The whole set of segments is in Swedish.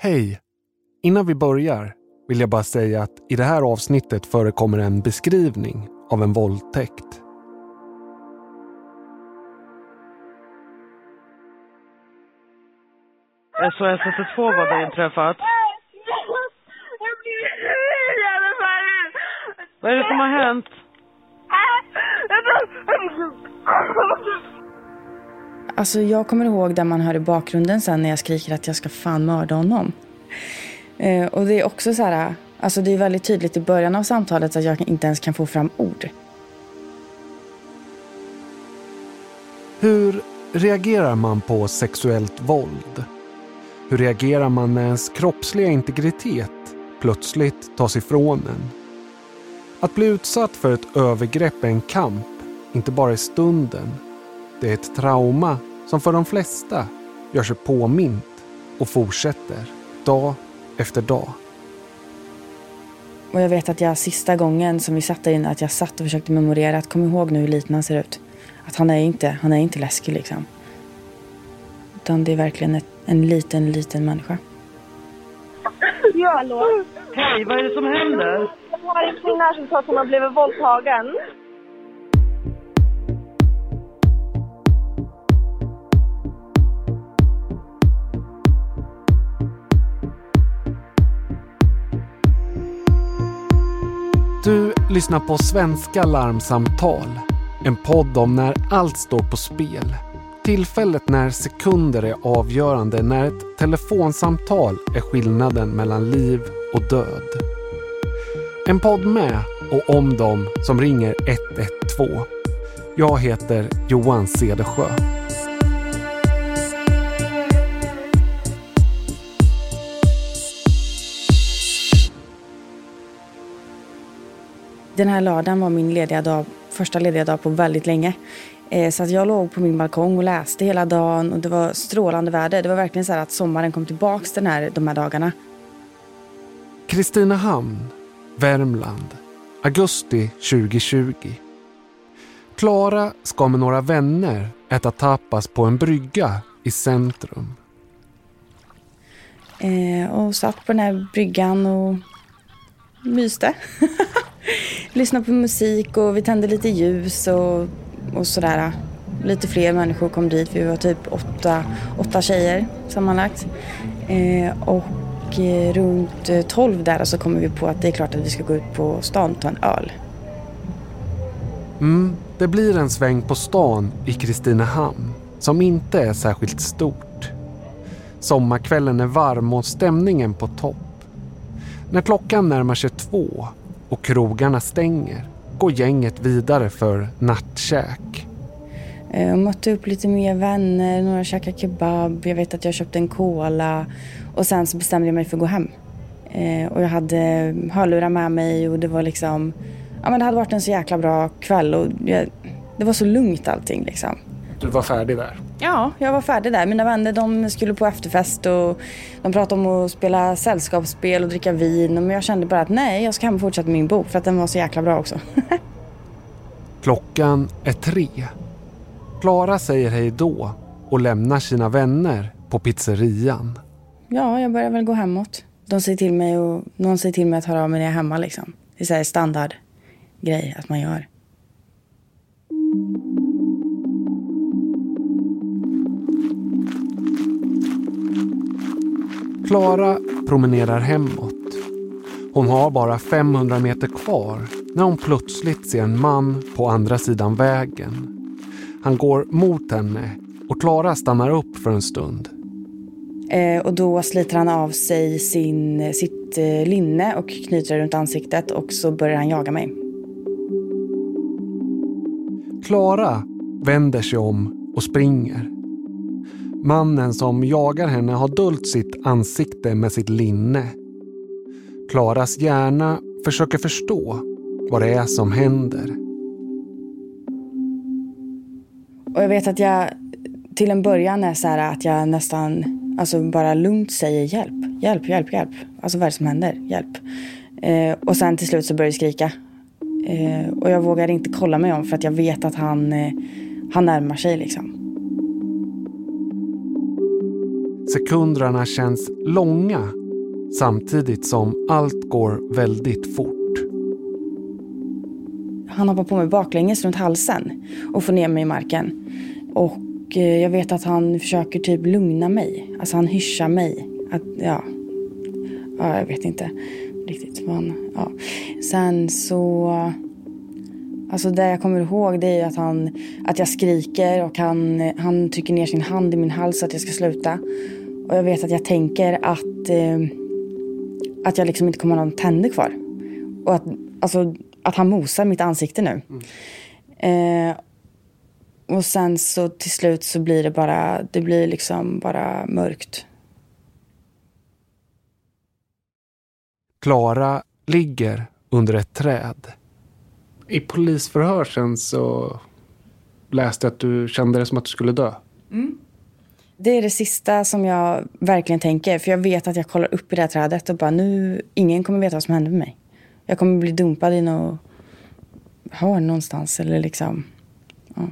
Hej! Innan vi börjar vill jag bara säga att i det här avsnittet förekommer en beskrivning av en våldtäkt. SOS 112 var det inträffat. Vad är det som har hänt? Alltså jag kommer ihåg där man hör i bakgrunden sen när jag skriker att jag ska fan mörda honom. Eh, och det är också så här, alltså det är väldigt tydligt i början av samtalet att jag inte ens kan få fram ord. Hur reagerar man på sexuellt våld? Hur reagerar man när ens kroppsliga integritet plötsligt tas ifrån en? Att bli utsatt för ett övergrepp är en kamp, inte bara i stunden. Det är ett trauma som för de flesta gör sig påmint och fortsätter dag efter dag. Och jag vet att jag sista gången som vi satt där inne att jag satt och försökte memorera att kom ihåg nu hur liten han ser ut. Att han är inte, han är inte läskig liksom. Utan det är verkligen ett, en liten, liten människa. Ja, hallå? Hej, vad är det som händer? Jag har en kvinna som sa att hon har blivit våldtagen. Lyssnar på Svenska larmsamtal. En podd om när allt står på spel. Tillfället när sekunder är avgörande, när ett telefonsamtal är skillnaden mellan liv och död. En podd med och om dem som ringer 112. Jag heter Johan Cedersjö. Den här lördagen var min lediga dag, första lediga dag på väldigt länge. Eh, Så att jag låg på min balkong och läste hela dagen och det var strålande väder. Det var verkligen så att sommaren kom tillbaks den här, de här dagarna. Kristinehamn, Värmland. Augusti 2020. Klara ska med några vänner äta tapas på en brygga i centrum. Eh, och satt på den här bryggan och myste. Lyssnade på musik och vi tände lite ljus och, och sådär. Lite fler människor kom dit. Vi var typ åtta, åtta tjejer sammanlagt. Eh, och eh, runt tolv där så kommer vi på att det är klart att vi ska gå ut på stan och ta en öl. Mm, det blir en sväng på stan i Kristinehamn som inte är särskilt stort. Sommarkvällen är varm och stämningen på topp. När klockan närmar sig två och krogarna stänger går gänget vidare för nattkäk. Eh, Jag mötte upp lite mer vänner, några käkade kebab, jag vet att jag köpte en cola och sen så bestämde jag mig för att gå hem. Eh, Och jag hade hörlurar med mig och det var liksom, ja men det hade varit en så jäkla bra kväll och jag, det var så lugnt allting liksom. Du var färdig där. Ja, jag var färdig där. Mina vänner de skulle på efterfest och de pratade om att spela sällskapsspel och dricka vin. Men jag kände bara att nej, jag ska hem och fortsätta med min bok för att den var så jäkla bra också. Klockan är tre. Klara säger hej då och lämnar sina vänner på pizzerian. ja, jag börjar väl gå hemåt. De säger till mig och någon säger till mig att höra av mig när jag är hemma liksom. Det är så här standard grej att man gör. Klara promenerar hemåt. Hon har bara 500 meter kvar när hon plötsligt ser en man på andra sidan vägen. Han går mot henne och Klara stannar upp för en stund. Eh, och då sliter han av sig sin, sitt eh, linne och knyter det runt ansiktet och så börjar han jaga mig. Klara vänder sig om och springer. Mannen som jagar henne har dolt sitt ansikte med sitt linne. Klaras hjärna försöker förstå vad det är som händer. Och jag vet att jag till en början är så här att jag nästan alltså bara lugnt säger hjälp, hjälp, hjälp, hjälp. Alltså vad är det som händer? Hjälp. Eh, och sen till slut så börjar jag skrika. Eh, och jag vågar inte kolla mig om för att jag vet att han, eh, han närmar sig liksom. Sekunderna känns långa samtidigt som allt går väldigt fort. Han hoppar på mig baklänges runt halsen och får ner mig i marken. Och eh, jag vet att han försöker typ lugna mig. Alltså han hyschar mig. Att, ja. ja, jag vet inte riktigt men... Ja. Sen så... Alltså det jag kommer ihåg det är att, han, att jag skriker och han, han trycker ner sin hand i min hals så att jag ska sluta. Och jag vet att jag tänker att, eh, att jag liksom inte kommer ha någon tänder kvar. Och att, alltså, att han mosar mitt ansikte nu. Eh, och sen så till slut så blir det bara, det blir liksom bara mörkt. Klara ligger under ett träd. I polisförhör sen så läste jag att du kände det som att du skulle dö. Det är det sista som jag verkligen tänker. För jag vet att jag kollar upp i det här trädet och bara nu, ingen kommer veta vad som hände med mig. Jag kommer bli dumpad i något hörn någonstans eller liksom, ja.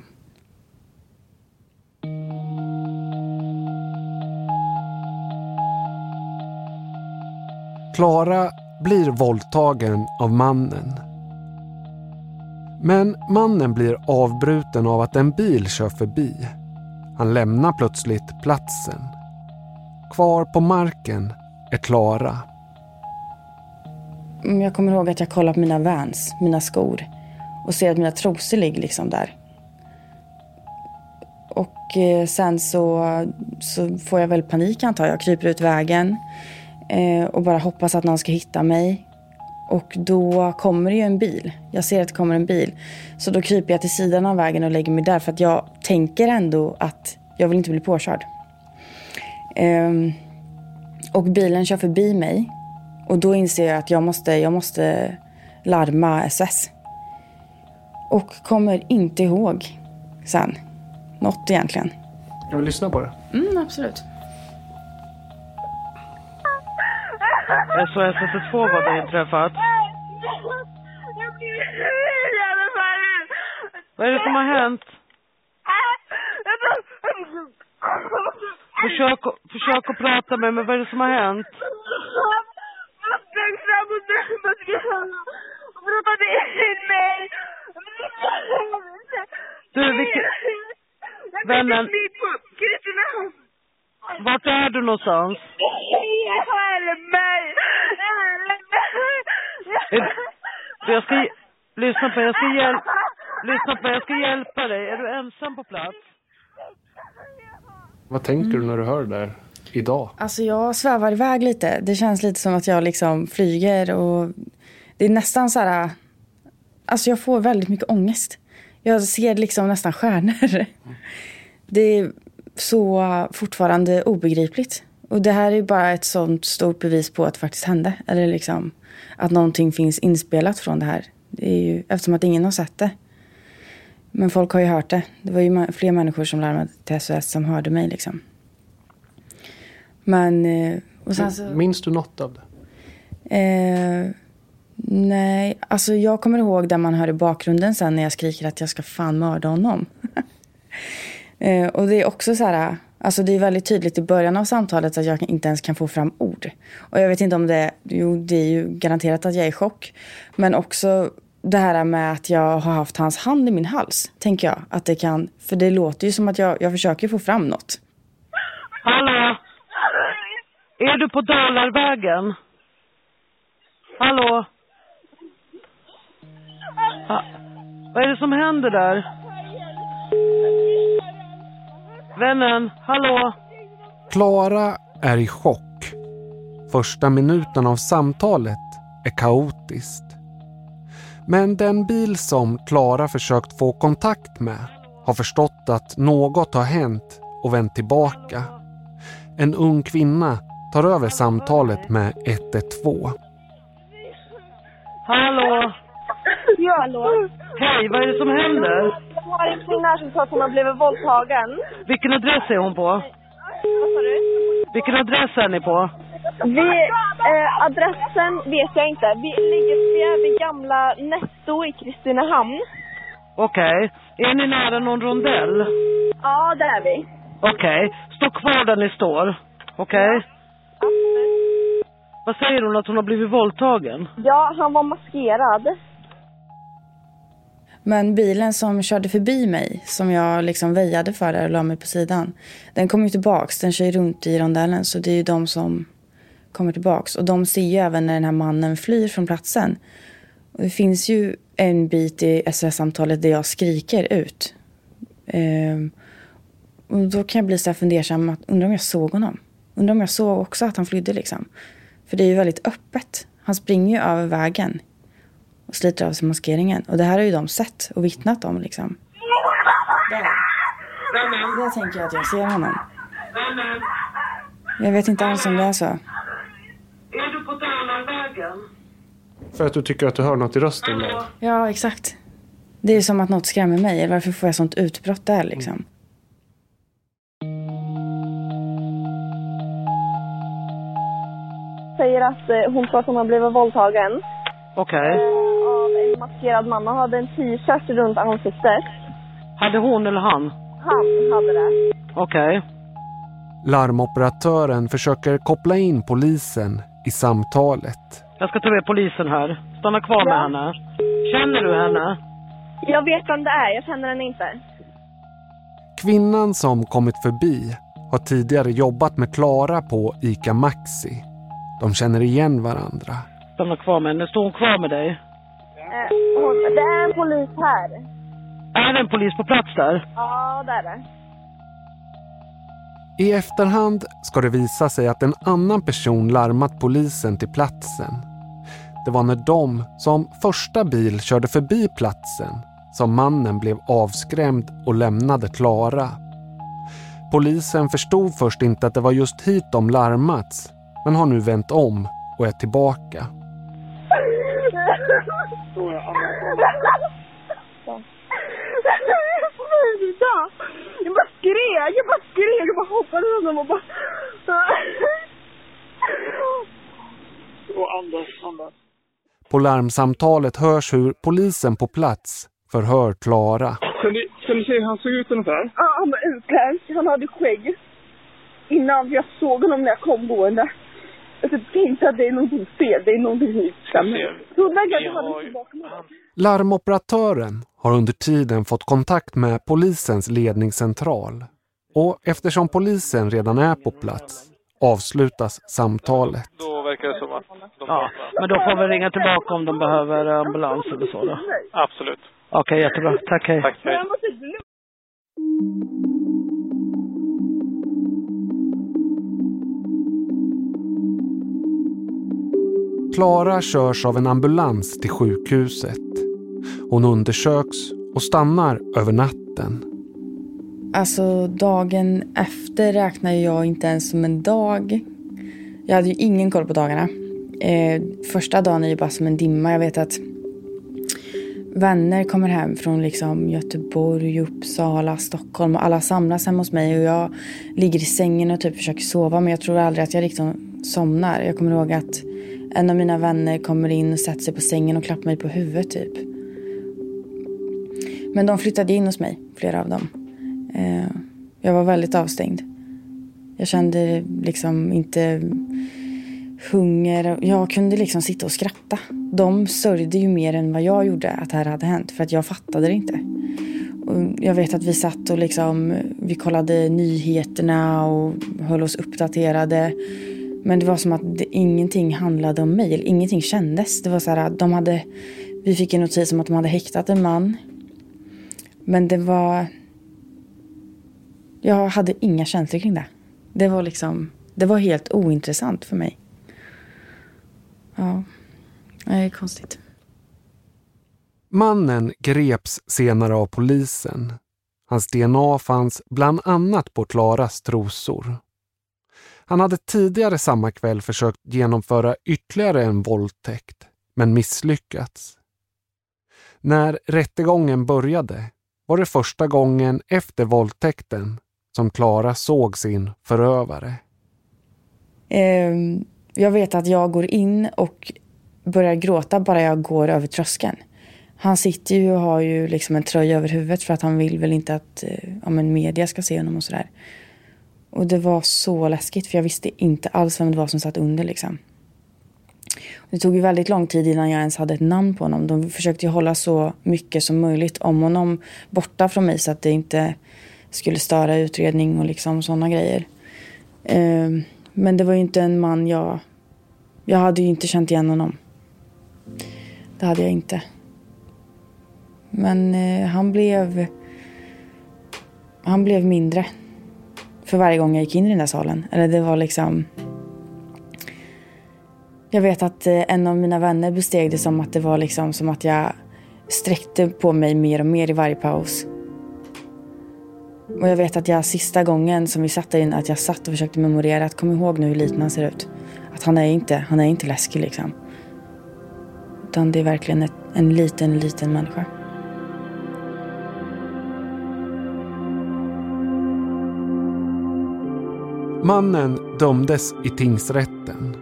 Klara blir våldtagen av mannen. Men mannen blir avbruten av att en bil kör förbi. Han lämnar plötsligt platsen. Kvar på marken är Klara. Mm, jag kommer ihåg att jag kollar på mina Vans, mina skor. Och ser att mina trosor ligger liksom där. Och eh, sen så, så får jag väl panik antar jag. Kryper ut vägen. Eh, och bara hoppas att någon ska hitta mig. Och då kommer det ju en bil. Jag ser att det kommer en bil. Så då kryper jag till sidan av vägen och lägger mig där. För att jag tänker ändå att jag vill inte bli påkörd. Ehm, och bilen kör förbi mig. Och då inser jag att jag måste, jag måste larma SOS. Och kommer inte ihåg sen. Något egentligen. Jag vill lyssna på det. Mm, absolut. SOS 112 var det inträffat. Jag blir hur fan. Vad är det som har hänt? Försök, försök att prata med mig. Vad är det som har hänt? Du, vilken... Vännen. Vart är du någonstans? Hjälp mig! Är- Jag ska... Lyssna på. Jag ska hjälpa... Lyssna på. Jag ska hjälpa dig. Är du ensam på plats? Vad tänker du när du hör det där idag? Alltså jag svävar iväg lite. Det känns lite som att jag liksom flyger och det är nästan så här... Alltså jag får väldigt mycket ångest. Jag ser liksom nästan stjärnor. Det är så fortfarande obegripligt. Och det här är bara ett sånt stort bevis på att det faktiskt hände. Eller liksom att någonting finns inspelat från det här. Det är ju, eftersom att ingen har sett det. Men folk har ju hört det. Det var ju fler människor som larmade till SOS som hörde mig liksom. Men... eh, Och sen så, Minns du något av det? eh, nej, alltså jag kommer ihåg där man hör i bakgrunden sen när jag skriker att jag ska fan mörda honom. eh, och det är också så här, alltså det är väldigt tydligt i början av samtalet att jag inte ens kan få fram ord. Och jag vet inte om det, jo det är ju garanterat att jag är i chock. Men också det här med att jag har haft hans hand i min hals, tänker jag. Att det kan, för det låter ju som att jag, jag försöker få fram något. Hallå? Är du på Dalarvägen? Hallå? Ha, vad är det som händer där? Vännen, hallå? Klara är i chock. Första minuten av samtalet är kaotiskt. Men den bil som Klara försökt få kontakt med har förstått att något har hänt och vänt tillbaka. En ung kvinna tar över samtalet med 112. Hallå? Ja, hallå. Hej, vad är det som händer? Har en kvinna som sa att hon har blivit våldtagen. Vilken adress är hon på? Vad sa du? Vilken adress är ni på? Vi, eh, adressen vet jag inte. Vi ligger vid gamla Netto i Kristinehamn. Okej. Är ni nära någon rondell? Ja, det är vi. Okej. Stå kvar där ni står. Okej. Vad säger hon? Att hon har blivit våldtagen? Ja, han var maskerad. Men bilen som körde förbi mig, som jag liksom väjade för där och la mig på sidan, den kom ju tillbaks. Den kör ju runt i rondellen, så det är ju de som kommer tillbaks. Och de ser ju även när den här mannen flyr från platsen. Och det finns ju en bit i SOS-samtalet där jag skriker ut. Ehm, och då kan jag bli så här fundersam, att undrar om jag såg honom? Undrar om jag såg också att han flydde liksom? För det är ju väldigt öppet. Han springer ju över vägen och sliter av sig maskeringen. Och det här har ju de sett och vittnat om liksom. Där. Där tänker jag att jag ser honom. Jag vet inte alls om det är så. Är du på Dalarvägen? För att du tycker att du hör något i rösten där. Ja, exakt. Det är som att något skrämmer mig. Varför får jag sånt utbrott där liksom? Säger att eh, hon tror att hon har blivit våldtagen. Okej. En maskerad man. Hade en t-shirt runt ansiktet. Hade hon eller han? Han hade det. Okej. Larmoperatören försöker koppla in polisen i samtalet. Jag ska ta med polisen här. Stanna kvar med Ja. henne. Känner du henne? Jag vet vem det är. Jag känner henne inte. Kvinnan som kommit förbi har tidigare jobbat med Klara på ICA Maxi. De känner igen varandra. Stanna kvar med henne. Står hon kvar med dig? Hon, det är en polis här. Är det en polis på plats där? Ja, det är det. I efterhand ska det visa sig att en annan person larmat polisen till platsen. Det var när de som första bil körde förbi platsen som mannen blev avskrämd och lämnade Klara. Polisen förstod först inte att det var just hit de larmats men har nu vänt om och är tillbaka. Sluta! Jag bara skrek, jag bara skrek, jag bara hoppades att de bara... Och andas, andas. På larmsamtalet hörs hur polisen på plats förhör Klara. Kan du, kan du se hur han såg ut ungefär? Ja, han var utländsk, han hade skägg. Innan jag såg honom när jag kom gående. Typ tänkte att det är någonting fel, det är någonting inte tillbaka mig. Larmoperatören har under tiden fått kontakt med polisens ledningscentral. Och eftersom polisen redan är på plats avslutas samtalet. Då verkar det som att de Ja. Men då får vi ringa tillbaka om de behöver ambulans eller så då. Absolut. Okej, jättebra. Tack, hej. Tack, hej. Klara körs av en ambulans till sjukhuset. Hon undersöks och stannar över natten. Alltså dagen efter räknar jag inte ens som en dag. Jag hade ju ingen koll på dagarna. Eh, första dagen är ju bara som en dimma. Jag vet att vänner kommer hem från liksom Göteborg, Uppsala, Stockholm och alla samlas hemma hos mig och jag ligger i sängen och typ försöker sova men jag tror aldrig att jag liksom somnar. Jag kommer ihåg att en av mina vänner kommer in och sätter sig på sängen och klappar mig på huvudet typ. Men de flyttade in hos mig, flera av dem. Eh, jag var väldigt avstängd. Jag kände liksom inte hunger. Jag kunde liksom sitta och skratta. De sörjde ju mer än vad jag gjorde att det här hade hänt. För att jag fattade det inte. Och jag vet att vi satt och liksom, vi kollade nyheterna och höll oss uppdaterade. Men det var som att det, ingenting handlade om mig. Eller ingenting kändes. Det var så här, de hade, vi fick en notis om att de hade häktat en man. Men det var... Jag hade inga känslor kring det. Det var liksom... Det var helt ointressant för mig. Ja, det är konstigt. Mannen greps senare av polisen. Hans DNA fanns bland annat på Klaras trosor. Han hade tidigare samma kväll försökt genomföra ytterligare en våldtäkt, men misslyckats. När rättegången började var det första gången efter våldtäkten som Klara såg sin förövare. Ehm, jag vet att jag går in och börjar gråta bara jag går över tröskeln. Han sitter ju och har ju liksom en tröja över huvudet för att han vill väl inte att eh, ja, men media ska se honom och sådär. Och det var så läskigt för jag visste inte alls vem det var som satt under liksom. Det tog ju väldigt lång tid innan jag ens hade ett namn på honom. De försökte ju hålla så mycket som möjligt om honom borta från mig så att det inte skulle störa utredning och liksom sådana grejer. Ehm, men det var ju inte en man jag... Jag hade ju inte känt igen honom. Det hade jag inte. Men eh, han blev... Han blev mindre. För varje gång jag gick in i den där salen. Eller det var liksom... Jag vet att eh, en av mina vänner besteg det som att det var liksom som att jag sträckte på mig mer och mer i varje paus. Och jag vet att jag sista gången som vi satt där inne, att jag satt och försökte memorera att kom ihåg nu hur liten han ser ut. Att han är inte, han är inte läskig liksom. Utan det är verkligen ett, en liten, liten människa. Mannen dömdes i tingsrätten.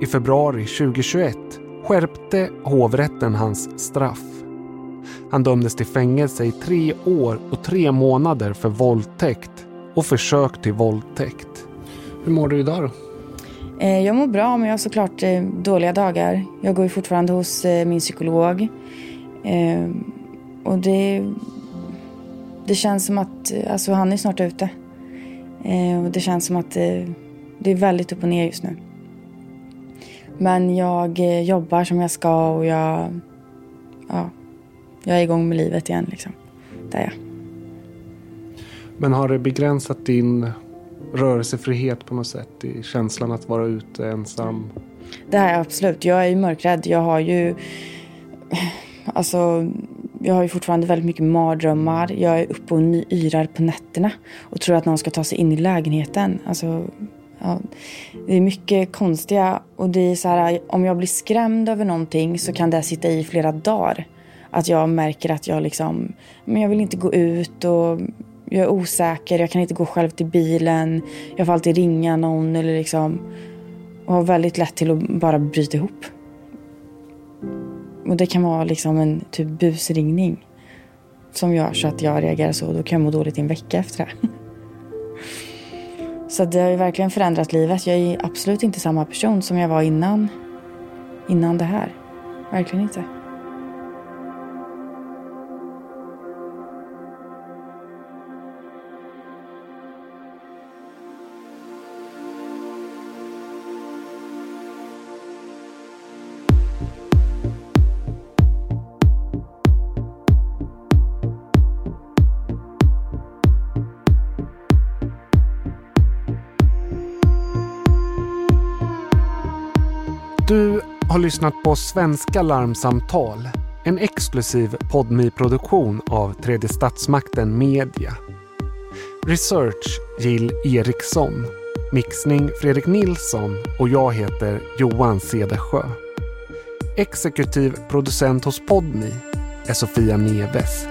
I februari 2021 skärpte hovrätten hans straff. Han dömdes till fängelse i tre år och tre månader för våldtäkt och försök till våldtäkt. Hur mår du idag då? Eh, jag mår bra, men jag har såklart eh, dåliga dagar. Jag går ju fortfarande hos eh, min psykolog. Och det, det känns som att, alltså han är snart ute. Och det känns som att det är väldigt upp och ner just nu. Men jag jobbar som jag ska och jag, ja, jag är igång med livet igen liksom. Det är jag. Men har det begränsat din rörelsefrihet på något sätt i känslan att vara ute ensam? Det jag absolut. Jag är ju mörkrädd. Jag har ju... Alltså, jag har ju fortfarande väldigt mycket mardrömmar. Jag är uppe och yrar på nätterna och tror att någon ska ta sig in i lägenheten. Alltså, ja, det är mycket konstiga och det är så här, om jag blir skrämd över någonting så kan det sitta i flera dagar. Att jag märker att jag liksom, men jag vill inte gå ut och jag är osäker, jag kan inte gå själv till bilen. Jag får alltid ringa någon eller liksom. Och har väldigt lätt till att bara bryta ihop. Och det kan vara liksom en typ busringning. Som gör så att jag reagerar så. Då kan jag må dåligt i en vecka efter det. Så det har ju verkligen förändrat livet. Jag är absolut inte samma person som jag var innan. Innan det här. Verkligen inte. Du har lyssnat på Svenska larmsamtal. En exklusiv podmi produktion av Tredje statsmakten Media. Research Jill Eriksson. Mixning Fredrik Nilsson och jag heter Johan Cedersjö. Exekutiv producent hos Podmi är Sofia Neves.